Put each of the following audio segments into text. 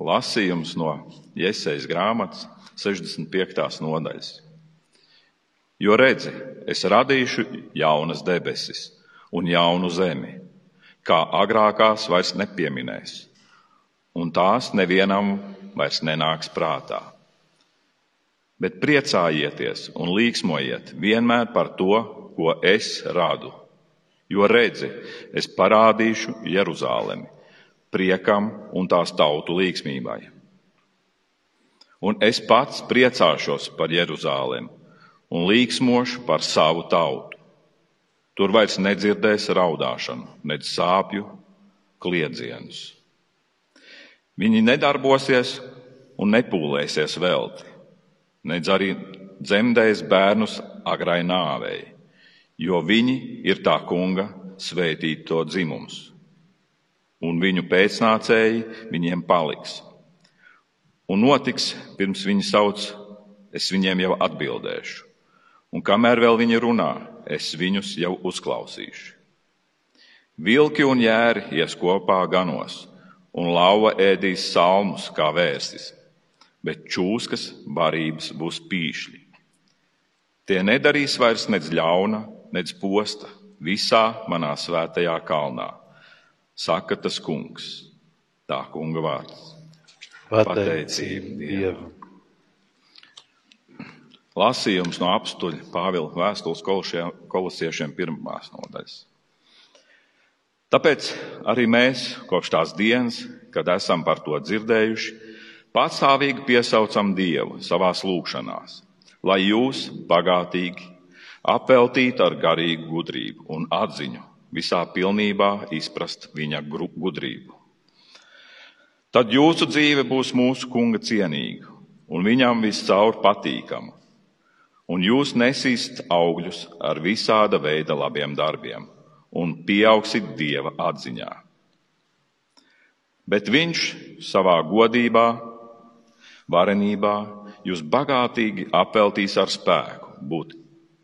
Lasījums no Iesejas grāmatas 65. nodaļas. Jo redzi, es radīšu jaunas debesis un jaunu zemi, kā agrākās vairs nepieminēs, un tās nevienam vairs nenāks prātā. Bet priecājieties un līksmojiet vienmēr par to, ko es radu. Jo redzi, es parādīšu Jeruzālemi priekam un tās tautu līksmībai. Un es pats priecāšos par Jeruzālemi un līksmošu par savu tautu. Tur vairs nedzirdēs raudāšanu, nedz sāpju, kliedzienus. Viņi nedarbosies un nepūlēsies velti, nedz arī dzemdēs bērnus agrai nāvei, jo viņi ir tā kunga svētīto dzimums, un viņu pēcnācēji viņiem paliks. Un notiks, pirms viņi sauc, es viņiem jau atbildēšu un kamēr vēl viņi runā, es viņus jau uzklausīšu. Vilki un jēri ies kopā ganos, un lauva ēdīs salmus kā vēstis, bet čūskas barības būs pīšļi. Tie nedarīs vairs nec ļauna, nec posta visā manā svētajā kalnā, saka tas kungs, tā kunga vārds. Pateicība Dievam! Lasījums no apstuļa Pāvila vēstules kolosiešiem pirmās nodaļas. Tāpēc arī mēs, kopš tās dienas, kad esam par to dzirdējuši, patstāvīgi piesaucam Dievu savās lūgšanās, lai jūs bagātīgi apveltītu ar garīgu gudrību un atziņu, visā pilnībā izprast viņa gudrību. Tad jūsu dzīve būs mūsu kunga cienīga un viņam viscaur patīkama un jūs nesīsiet augļus ar visāda veida labiem darbiem un pieaugsit dieva atziņā. Bet viņš savā godībā, varenībā jūs bagātīgi apveltīs ar spēku, būt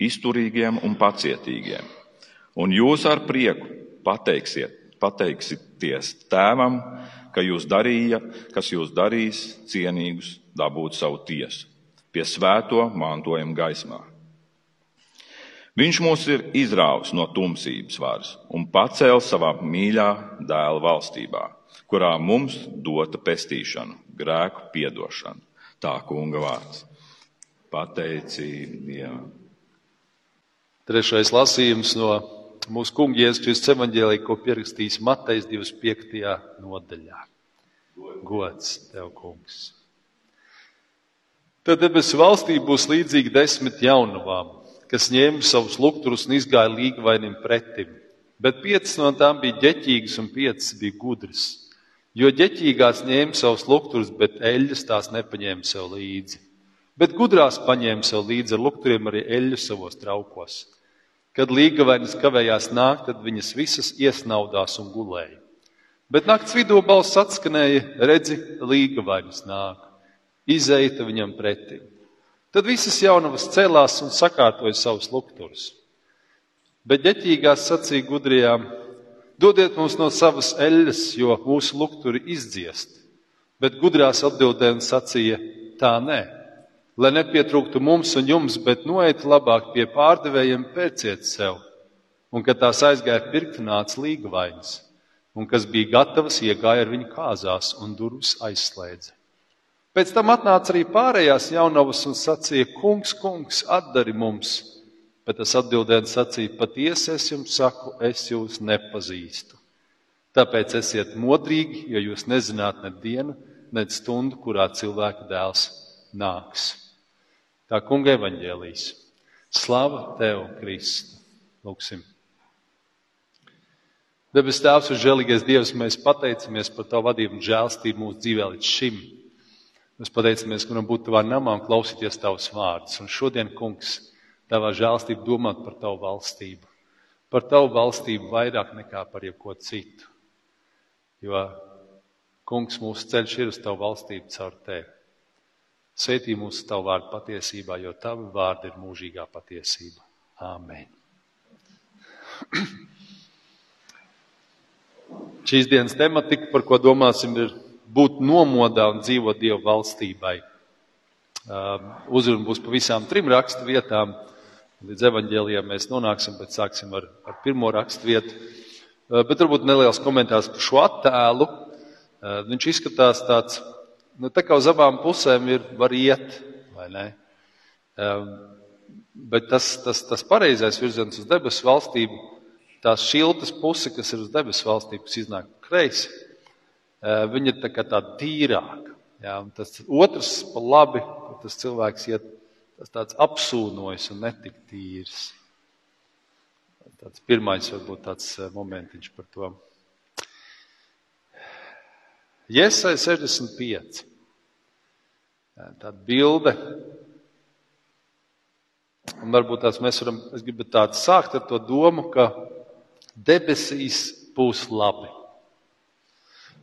izturīgiem un pacietīgiem, un jūs ar prieku pateiksiet, pateiksieties tēvam, ka jūs darīja, kas jūs darīs cienīgus dabūt savu tiesu pie svēto mantojuma gaismā. Viņš mūs ir izrāvis no tumsības varas un pacēlis savā mīļā dēla valstībā, kurā mums dota pestīšana, grēku piedošana. Tā kunga vārds. Pateicība Dievam. Trešais lasījums no mūsu kunga Jēzus evaņģēlī, ko pierakstījis Matejs 25. nodaļā. Gods tev, kungs! Tad debesu valstī būs līdzīgi desmit jaunavām, kas ņēma savus lukturus un izgāja līgavainim pretim. Bet piecas no tām bija ģeķīgas un piecas bija gudras. Jo ģeķīgās ņēma savus lukturus, bet eļļas tās nepaņēma sev līdzi. Bet gudrās paņēma sev līdzi ar lukturiem arī eļļu savos traukos. Kad līgavainis kavējās nākt, tad viņas visas iesnaudās un gulēja. Bet nakts vidū balss atskanēja, redzi, līgavainis nāk izeita viņam pretī. Tad visas jaunavas celās un sakārtoja savus lukturus. Bet ģeķīgās sacīja gudrijām: Dodiet mums no savas eļļas, jo mūsu lukturi izdziest. Bet gudrās atbildēja un sacīja: Tā nē, lai nepietrūktu mums un jums, bet noiet labāk pie pārdevējiem, pērciet sev. Un, kad tās aizgāja pirkt, nāca līga vainas, un kas bija gatavas, iegāja ar viņu kāzās un durvis aizslēdza. Pēc tam atnāca arī pārējās jaunavas un sacīja: Kungs, kungs, atdari mums! Bet tas atbildēja un sacīja: Patiesi es jums saku, es jūs nepazīstu. Tāpēc esiet modrīgi, jo jūs nezināt ne dienu, ne stundu, kurā cilvēka dēls nāks. Tā kunga evaņģēlīs. Slava tev, Kristu! Lūksim! Debes Tēvs un žēlīgais Dievs, mēs pateicamies par Tavu vadību un žēlstību mūsu dzīvē līdz šim. Mēs pateicamies, ka varam būt tavā namā un klausīties tavus vārdus. Un šodien, kungs, tavā žēlstība domāt par tavu valstību. Par tavu valstību vairāk nekā par jebko citu. Jo, kungs, mūsu ceļš ir uz tavu valstību caur tevi. Svētī mūsu tavu vārdu patiesībā, jo tavi vārdi ir mūžīgā patiesība. Āmen. Šīs dienas tematika, par ko domāsim, ir būt nomodā un dzīvot Dieva valstībai. Uzruna būs pa visām trim rakstu vietām. Līdz evaņģēlijam mēs nonāksim, bet sāksim ar, ar pirmo rakstu vietu. Bet varbūt neliels komentārs par šo attēlu. Viņš izskatās tāds, nu, tā kā uz abām pusēm ir var iet, vai ne? Bet tas, tas, tas pareizais virziens uz debesu valstību, tās šiltas puse, kas ir uz debesu valstību, kas iznāk kreisi, viņa ir tā kā tāda tīrāka. Jā, tas otrs pa labi, tas cilvēks iet, tas tāds apsūnojas un netik tīrs. Tāds pirmais varbūt tāds momentiņš par to. Iesai 65. Tāda bilde. Un varbūt tās mēs varam, es gribu tādu sākt ar to domu, ka debesīs būs labi.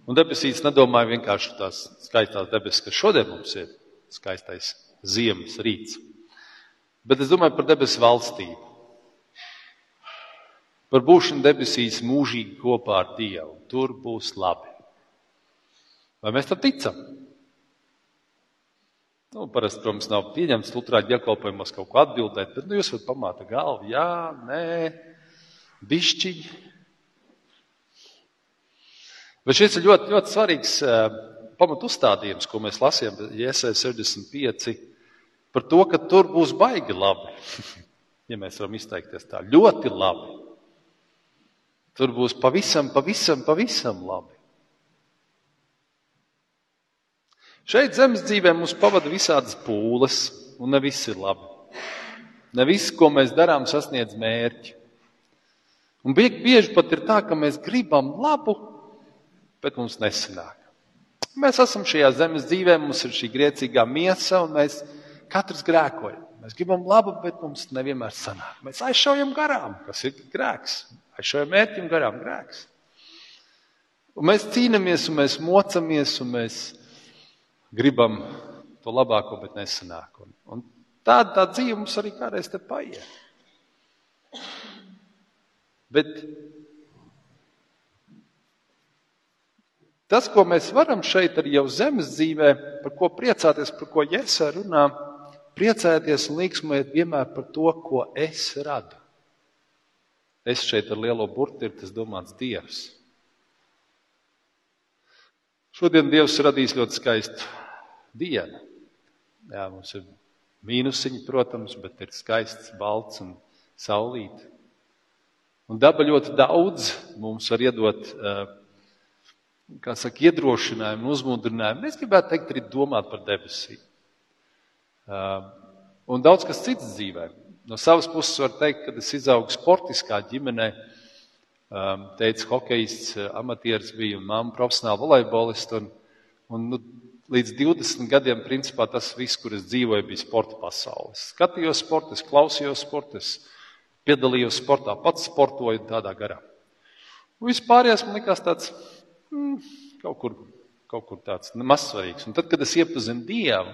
Un debesīs nedomāju vienkārši tās skaistās debesis, kas šodien mums ir skaistais ziemas rīts. Bet es domāju par debesu valstību. Par būšanu debesīs mūžīgi kopā ar Dievu. Tur būs labi. Vai mēs tam ticam? Nu, parasti, protams, nav pieņemts Lutāņu dievkalpojumos kaut ko atbildēt, bet nu, jūs varat pamāta galvu, jā, nē, bišķiņi. Bet šis ir ļoti, ļoti svarīgs uh, pamat uzstādījums, ko mēs lasījām Jēzus 65, par to, ka tur būs baigi labi. ja mēs varam izteikties tā, ļoti labi. Tur būs pavisam, pavisam, pavisam labi. Šeit zemes dzīvē mums pavada visādas pūles, un ne viss ir labi. Ne viss, ko mēs darām, sasniedz mērķi. Un bieži pat ir tā, ka mēs gribam labu, bet mums nesanāk. Mēs esam šajā zemes dzīvē, mums ir šī grēcīgā miesa, un mēs katrs grēkojam. Mēs gribam labu, bet mums nevienmēr sanāk. Mēs aizšaujam garām, kas ir grēks. Aizšaujam mērķim garām grēks. Un mēs cīnāmies, un mēs mocamies, un mēs gribam to labāko, bet nesanāk. Un, un tāda tā dzīve mums arī kādreiz te paiet. Bet tas, ko mēs varam šeit arī jau zemes dzīvē, par ko priecāties, par ko Jēzus runā, priecāties un līksmēt vienmēr par to, ko es radu. Es šeit ar lielo burti ir tas domāts Dievs. Šodien Dievs radīs ļoti skaistu diena. Jā, mums ir mīnusiņi, protams, bet ir skaists, balts un saulīt. Un daba ļoti daudz mums var iedot, kā saka, iedrošinājumu, uzmundrinājumu. Es gribētu teikt, arī domāt par debesīm. Un daudz kas cits dzīvē. No savas puses var teikt, ka es izaugu sportiskā ģimenē. Teica, hokejists, amatieris bija un mamma profesionāla volejbolista. Un, un, nu, līdz 20 gadiem, principā tas viss, kur es dzīvoju, bija sporta pasaule. Es skatījos sportu, es klausījos sportu, es piedalījos sportā, pats sportoju tādā garā. Vispārējais man likās tāds mm, kaut, kur, kaut kur tāds mazsvarīgs. Un tad, kad es iepazinu Dievu,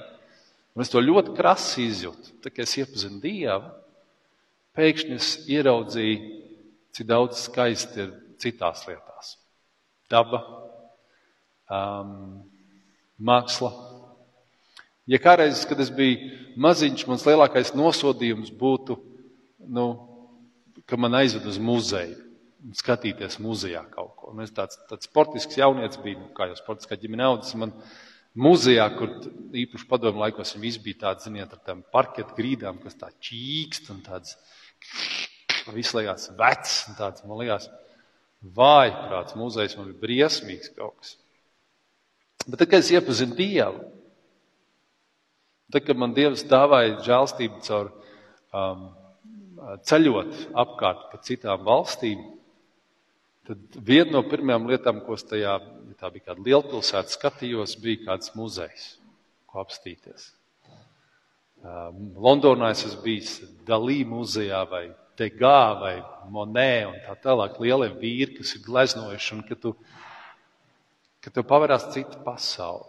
un es to ļoti krasi izjūtu, tad, kad es iepazinu Dievu, pēkšņi es ieraudzīju, cik daudz skaisti ir citās lietās. Daba, um, māksla. Ja kādreiz, kad es biju maziņš, mans lielākais nosodījums būtu, nu, ka man aizved uz muzeju un skatīties muzejā kaut ko. Un es tāds, tāds sportisks jaunietis biju, nu, kā jau sportiskā ģimene audzis. Man muzejā, kur īpaši padomu laikos viņi visi bija tādi, ziniet, ar tām parketu grīdām, kas tā čīkst un tāds viss liekas vecs un tāds, man liekas, vājprāts muzejs man bija briesmīgs kaut kas. Bet tad, kad es iepazinu Dievu, tad, kad man Dievs dāvāja žēlstību caur um, ceļot apkārt pa citām valstīm, tad viena no pirmajām lietām, ko es tajā, ja tā bija kāda lielpilsēta, skatījos, bija kāds muzejs, ko apstīties. Um, Londonā es esmu bijis Dalī muzejā vai Degā vai Monē un tā tālāk lielie vīri, kas ir gleznojuši un ka tu ka tev pavērās cita pasaule.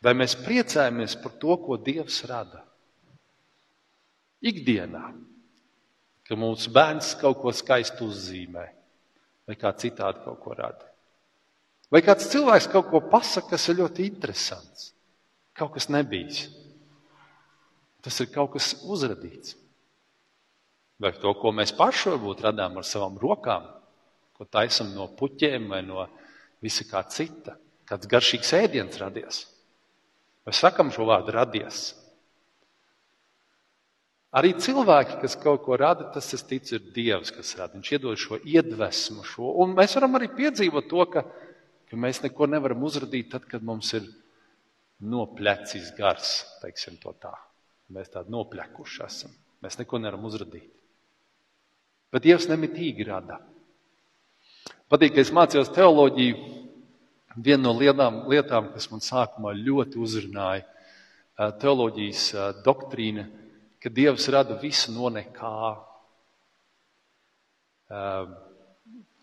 Vai mēs priecājamies par to, ko Dievs rada? Ikdienā, ka mūsu bērns kaut ko skaistu uzzīmē, vai kā citādi kaut ko rada. Vai kāds cilvēks kaut ko pasakā, kas ir ļoti interesants, kaut kas nebijis. Tas ir kaut kas uzradīts. Vai to, ko mēs paši varbūt radām ar savām rokām, ko taisam no puķiem vai no visa kā cita. Kāds garšīgs ēdiens radies. Vai sakam šo vārdu radies? Arī cilvēki, kas kaut ko rada, tas, es ticu, ir Dievs, kas rada. Viņš iedod šo iedvesmu, šo. Un mēs varam arī piedzīvot to, ka, ka mēs neko nevaram uzradīt tad, kad mums ir noplecis gars, teiksim to tā. Mēs tādi noplekuši esam. Mēs neko nevaram uzradīt. Bet Dievs nemitīgi rada. Patīk, ka es mācījos teoloģiju. Viena no lietām, lietām kas man sākumā ļoti uzrunāja, teoloģijas doktrīna ka Dievs rada visu no nekā.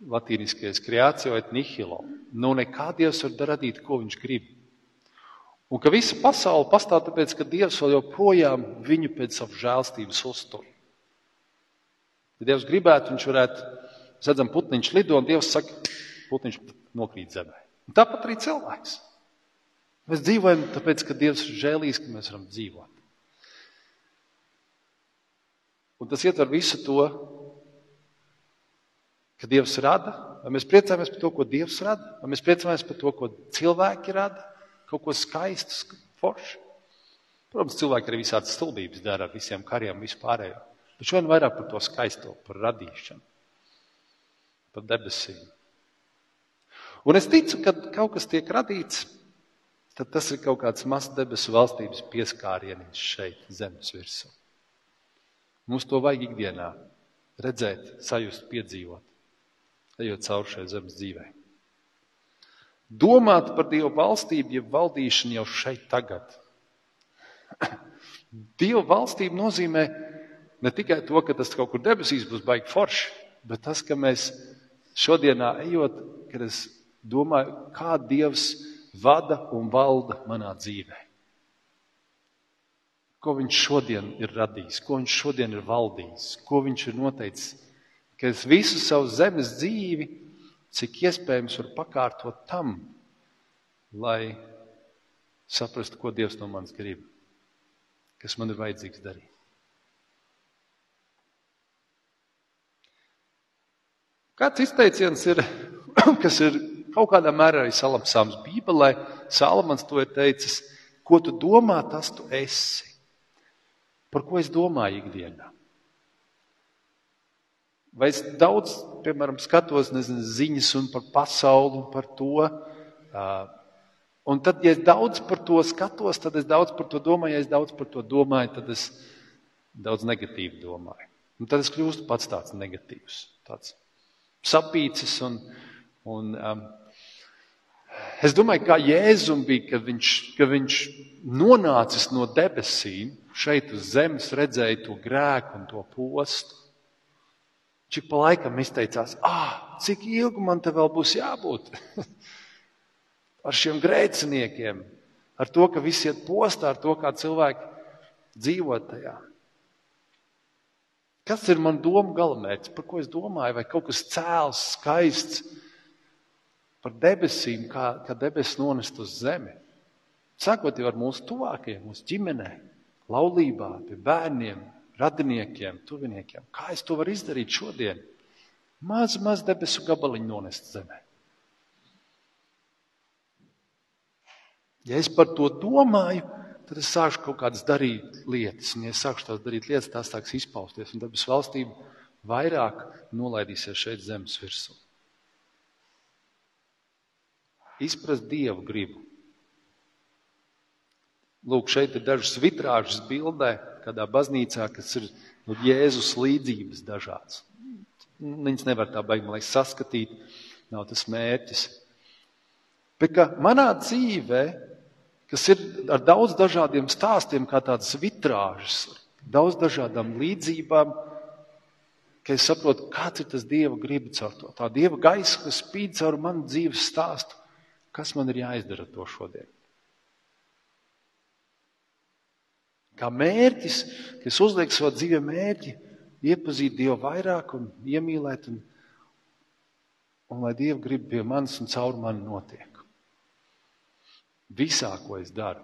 Latīniskais kreācija et nihilo. No nekā Dievs var radīt, ko viņš grib. Un ka visa pasaule pastāv tāpēc, ka Dievs vēl joprojām viņu pēc savas žēlstības uztur. Ja Dievs gribētu, viņš varētu, mēs redzam, putniņš lido, un Dievs saka, putniņš nokrīt zemē. Un tāpat arī cilvēks. Mēs dzīvojam tāpēc, ka Dievs ir žēlīgs, ka mēs varam dzīvot. Un tas ietver visu to, ka Dievs rada. Vai mēs priecājamies par to, ko Dievs rada, vai mēs priecājamies par to, ko cilvēki rada, kaut ko skaistu, foršu. Protams, cilvēki arī visādas stulbības dara ar visiem kariem, vispārējo. Bet šodien vairāk par to skaisto, par radīšanu, par debesīm. Un es ticu, ka kaut kas tiek radīts, tad tas ir kaut kāds mazs debesu valstības pieskārieniņš šeit, zemes virsū. Mums to vajag ikdienā redzēt, sajust, piedzīvot, ejot cauri šai zemes dzīvē. Domāt par Dieva valstību, jeb valdīšanu jau šeit tagad. Dieva valstība nozīmē ne tikai to, ka tas kaut kur debesīs būs baigi forši, bet tas, ka mēs šodienā ejot, kad es domāju, kā Dievs vada un valda manā dzīvē ko viņš šodien ir radījis, ko viņš šodien ir valdījis, ko viņš ir noteicis, ka es visu savu zemes dzīvi, cik iespējams, varu pakārtot tam, lai saprastu, ko Dievs no manis grib, kas man ir vajadzīgs darīt. Kāds izteiciens ir, kas ir kaut kādā mērā arī salamsāms Bībelē, Salamans to ir teicis, ko tu domā, tas tu esi. Par ko es domāju ikdienā? Vai es daudz, piemēram, skatos nezinu, ziņas par pasauli un par to. Un tad, ja es daudz par to skatos, tad es daudz par to domāju. Ja es daudz par to domāju, tad es daudz negatīvi domāju. Un tad es kļūstu pats tāds negatīvs, tāds sapīcis. Un, un, um, es domāju, kā Jēzum bija, kad viņš, kad viņš nonācis no debesīm šeit uz zemes redzēja to grēku un to postu. Cik pa laikam izteicās, ah, cik ilgi man te vēl būs jābūt ar šiem grēciniekiem, ar to, ka visi iet postā, ar to, kā cilvēki dzīvo tajā. Kas ir man doma galamērķis, par ko es domāju, vai kaut kas cēls, skaists par debesīm, kā, kā debesis nonest uz zemi? Sākot jau ar mūsu tuvākajiem, mūsu ģimenēm laulībā, pie bērniem, radiniekiem, tuviniekiem. Kā es to varu izdarīt šodien? Maz, maz debesu gabaliņu nonest zemē. Ja es par to domāju, tad es sāku kaut kādas darīt lietas. Un, ja es sāku tās darīt lietas, tās sāks izpausties. Un debesu valstība vairāk nolaidīsies šeit zemes virsū. Izprast dievu gribu. Lūk, šeit ir dažas vitrāžas bildē, kādā baznīcā, kas ir nu, Jēzus līdzības dažādas. Viņas nevar tā baigi, man liekas, saskatīt, nav tas mērķis. Bet manā dzīvē, kas ir ar daudz dažādiem stāstiem, kā tādas vitrāžas, daudz dažādām līdzībām, ka es saprotu, kāds ir tas Dieva griba caur to. Tā Dieva gaisa, kas spīd caur manu dzīves stāstu, kas man ir jāizdara to šodien. Kā mērķis, kas uzliek savu dzīvi mērķi, iepazīt Dievu vairāk un iemīlēt. Un, un lai Dieva grib pie manis un caur mani notiek. Visā, ko es daru.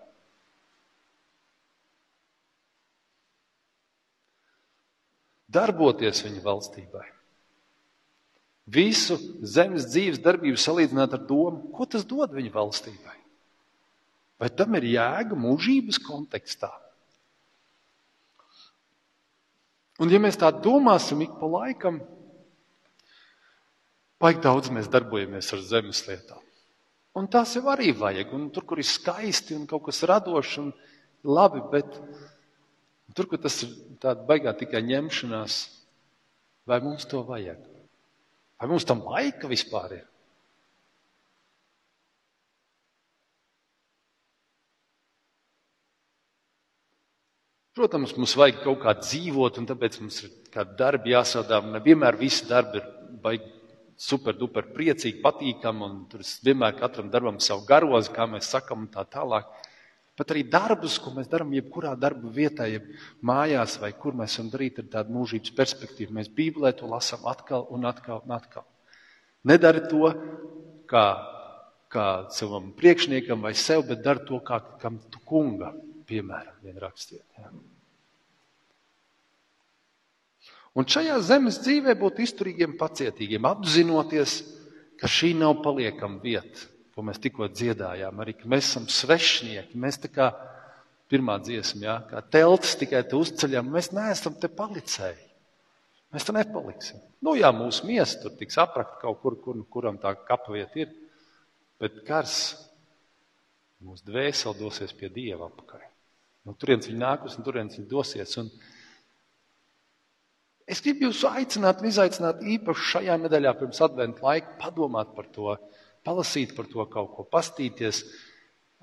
Darboties viņa valstībai. Visu zemes dzīves darbību salīdzināt ar domu, ko tas dod viņa valstībai. Vai tam ir jēga mūžības kontekstā? Un, ja mēs tā domāsim ik pa laikam, baigi daudz mēs darbojamies ar zemes lietām. Un tās jau arī vajag. Un tur, kur ir skaisti un kaut kas radošs un labi, bet tur, kur tas ir tāds baigā tikai ņemšanās, vai mums to vajag? Vai mums tam laika vispār ir? Protams, mums vajag kaut kā dzīvot, un tāpēc mums ir kādi darbi jāsadā. Nevienmēr visi darbi ir baigi super, duper priecīgi, patīkami, un tur vienmēr katram darbam savu garozi, kā mēs sakam, un tā tālāk. Pat arī darbus, ko mēs darām, jebkurā darba vietā, jeb mājās, vai kur mēs varam darīt, ir tāda mūžības perspektīva. Mēs Bībelē to lasām atkal un atkal un atkal. Nedari to kā, kā savam priekšniekam vai sev, bet dari to kā kam tu kunga, piemēram, vien rakstiet. Ja. Un šajā zemes dzīvē būt izturīgiem, pacietīgiem, apzinoties, ka šī nav paliekama vieta ko mēs tikko dziedājām, arī mēs esam svešnieki. Mēs tā kā pirmā dziesma, jā, kā telts tikai te uzceļam, mēs neesam te palicēji. Mēs te nepaliksim. Nu, jā, mūsu miesa tur tiks aprakt kaut kur, kur kuram tā kapavieta ir, bet kars mūsu dvēseli dosies pie Dieva apakaļ. No turienes viņi nākus un turienes viņi dosies. Un es gribu jūs aicināt un izaicināt īpaši šajā nedēļā pirms adventa laika padomāt par to, palasīt par to kaut ko, pastīties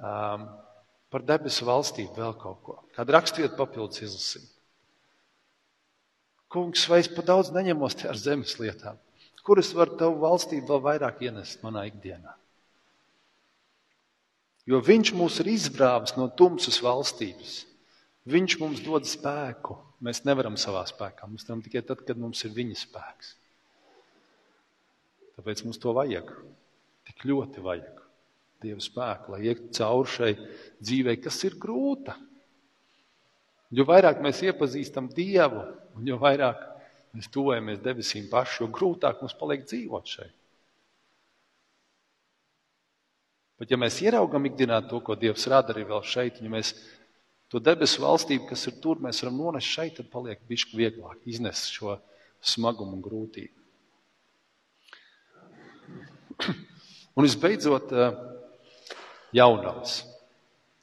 um, par debesu valstību, vēl kaut ko. Kādu raksturvietu papildus izlasīt. Kungs, vai es pa daudz neņemos te ar zemes lietām? Kur es varu tavu valstību vēl vairāk ienest manā ikdienā? Jo viņš mūs ir izbrāvis no tumsas valstības. Viņš mums dod spēku. Mēs nevaram savā spēkā. Mēs varam tikai tad, kad mums ir viņa spēks. Tāpēc mums to vajag. Tik ļoti vajag Dieva spēku, lai iet cauri šai dzīvei, kas ir grūta. Jo vairāk mēs iepazīstam Dievu, un jo vairāk mēs tuvojamies debesīm paši, jo grūtāk mums paliek dzīvot šeit. Bet ja mēs ieraugam ikdienā to, ko Dievs rada arī šeit, ja mēs to debesu valstību, kas ir tur, mēs varam nonest šeit, tad paliek bišķi vieglāk iznest šo smagumu un grūtību. Un visbeidzot, eh, jaunās,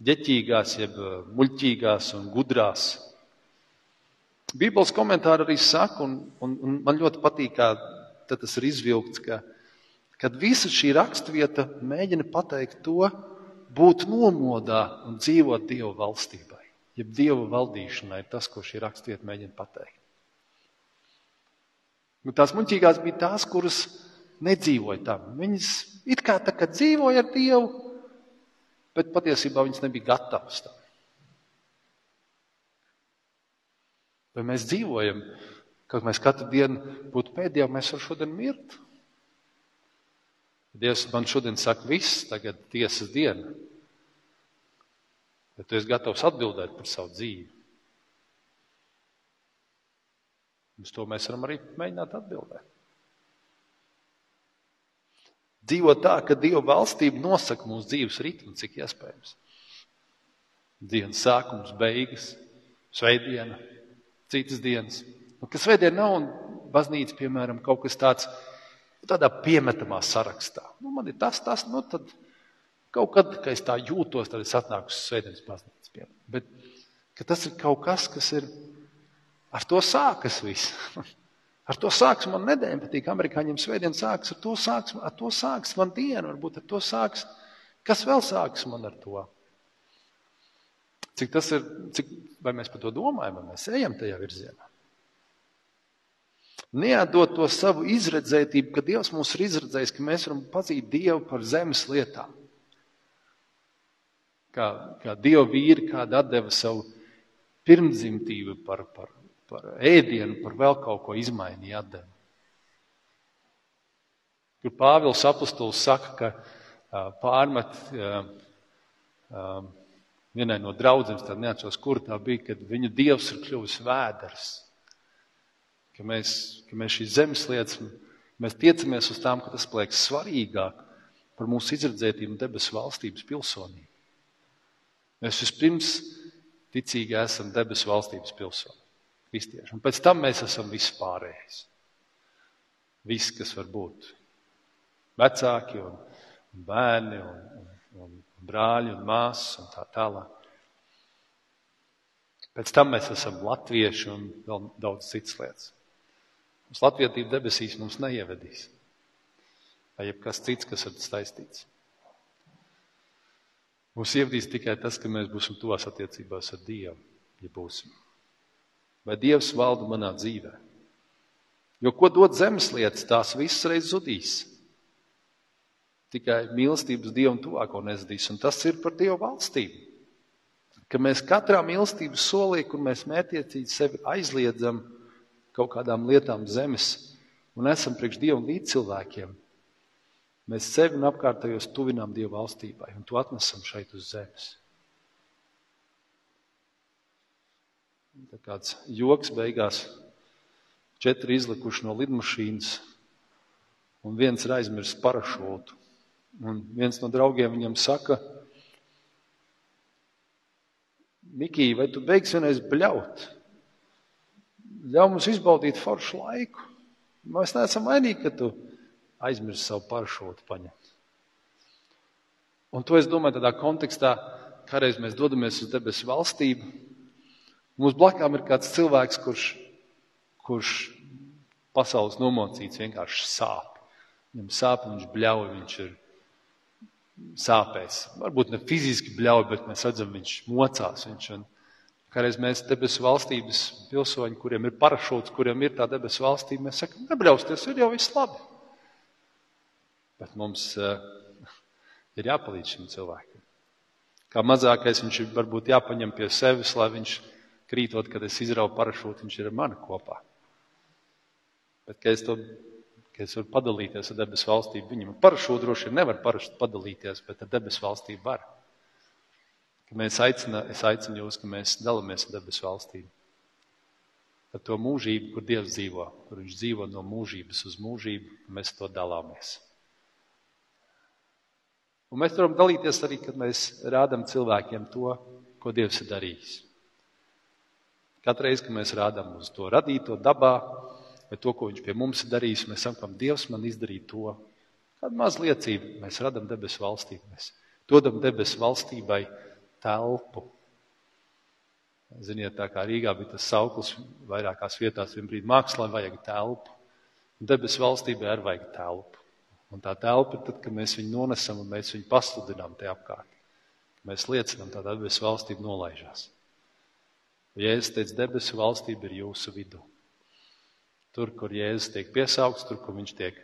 ģeķīgās, jeb eh, muļķīgās un gudrās. Bībeles komentāri arī saka, un, un, un man ļoti patīk, kā tas ir izvilkts, ka kad visa šī raksturvieta mēģina pateikt to, būt nomodā un dzīvot Dieva valstībai, jeb Dieva valdīšanai, tas, ko šī raksturvieta mēģina pateikt. Nu, tās muļķīgās bija tās, kuras nedzīvoja tam. Viņas it kā tā kā dzīvoja ar Dievu, bet patiesībā viņas nebija gatavas tam. Vai mēs dzīvojam, kad mēs katru dienu būtu pēdējā, mēs varam šodien mirt? Dievs man šodien saka, viss tagad tiesas diena. Bet tu esi gatavs atbildēt par savu dzīvi. Uz to mēs varam arī mēģināt atbildēt. Dzīvot tā, ka Dieva valstība nosaka mūsu dzīves ritmu, cik iespējams. Dienas sākums, beigas, svētdiena, citas dienas. Nu, kas svētdiena nav un baznīca, piemēram, kaut kas tāds tādā piemetamā sarakstā. Nu, man ir tas, tas, nu tad kaut kad, kad es tā jūtos, tad es atnāku uz svētdienas baznīcu. Piemēram. Bet tas ir kaut kas, kas ir ar to sākas viss. Ar to sāks man nedēļa, patīk amerikāņiem svētdien sāks, ar to sāks, ar to sāks man diena, varbūt ar to sāks, kas vēl sāks man ar to. Cik tas ir, cik, vai mēs par to domājam, vai mēs ejam tajā virzienā? Neatdot to savu izredzētību, ka Dievs mums ir izredzējis, ka mēs varam pazīt Dievu par zemes lietām. Kā, kā Dieva vīri, kāda atdeva savu pirmdzimtību par, par par ēdienu, par vēl kaut ko izmainīja atdevu. kur Pāvils apustulis saka, ka pārmet vienai no draudzenes, tad neatceros, kur tā bija, kad viņu dievs ir kļuvis vēders. Ka mēs, ka mēs šīs zemes lietas, mēs tiecamies uz tām, ka tas paliek svarīgāk par mūsu izredzētību un debesu valstības pilsonību. Mēs vispirms ticīgi esam debesu valstības pilsoņi, kristieši, un pēc tam mēs esam vispārējais. Viss, kas var būt. Vecāki un, bērni un, un, un brāļi un māsas un tā tālāk. Pēc tam mēs esam latvieši un vēl daudz citas lietas. Mums latvietība debesīs mums neievedīs. Vai jebkas cits, kas ir saistīts. Mums ievedīs tikai tas, ka mēs būsim tuvās attiecībās ar Dievu, ja būsim. Vai Dievs valda manā dzīvē? Jo ko dod zemes lietas, tās visas reiz zudīs. Tikai mīlestības Dievam tuvāko nezudīs, un tas ir par Dievu valstību. Ka mēs katrā mīlestības solī, kur mēs mētiecīgi sevi aizliedzam kaut kādām lietām zemes un esam priekš Dievu līdz cilvēkiem, mēs sevi un apkārtējos tuvinām Dieva valstībai un to atnesam šeit uz zemes. Tā kāds joks beigās četri izlikuši no lidmašīnas, un viens ir aizmirsis parašūtu. Un viens no draugiem viņam saka, Mikī, vai tu beigsi vienreiz bļaut? Ļauj mums izbaudīt foršu laiku. Mēs neesam vainīgi, ka tu aizmirsti savu parašūtu paņemt. Un to es domāju tādā kontekstā, kādreiz mēs dodamies uz debesu valstību. Mums blakām ir kāds cilvēks, kurš kurš pasaules nomocīts vienkārši sāp. Viņam sāp, viņš bļauj, viņš ir sāpēs. Varbūt ne fiziski bļauj, bet mēs redzam, viņš mocās. Viņš, un, kādreiz mēs debesu valstības pilsoņi, kuriem ir parašūts, kuriem ir tā debesu valstība, mēs sakam, nebļausties, ir jau viss labi. Bet mums uh, ir jāpalīdz šim cilvēkam. Kā mazākais viņš ir varbūt jāpaņem pie sevis, lai viņš krītot, kad es izrauju parašūtu, viņš ir ar mani kopā. Bet, ka es, to, ka es varu padalīties ar debesu valstību, viņam par šo droši vien nevar padalīties, bet ar debesu valstību var. Ka mēs aicina, es aicinu jūs, ka mēs dalāmies ar debesu valstību. Ar to mūžību, kur Dievs dzīvo, kur Viņš dzīvo no mūžības uz mūžību, mēs to dalāmies. Un mēs varam dalīties arī, kad mēs rādām cilvēkiem to, ko Dievs ir darījis. Katru reizi, kad mēs rādām uz to radīto dabā, vai to, ko viņš pie mums ir darījis, mēs sakām, Dievs man izdarīja to. Kāda maz liecība mēs radām debesu valstību. Mēs dodam debesu valstībai telpu. Ziniet, tā kā Rīgā bija tas sauklis, vairākās vietās vien brīdi mākslā vajag telpu. Debesu valstībai arī vajag telpu. Un tā telpa tad, kad mēs viņu nonesam un mēs viņu pasludinām te apkārt. Mēs liecinām, tā debesu valstība nolaižās. Jēzus teica, debesu valstība ir jūsu vidū. Tur, kur Jēzus tiek piesaukts, tur, kur viņš tiek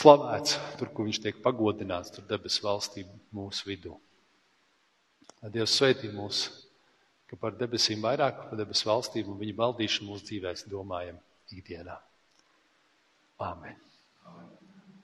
slavēts, tur, kur viņš tiek pagodināts, tur debesu valstība mūsu vidū. Lai Dievs sveitī mūs, ka par debesīm vairāk, par debesu valstību un viņa valdīšanu mūsu dzīvēs domājam ikdienā. Āmen. Amen.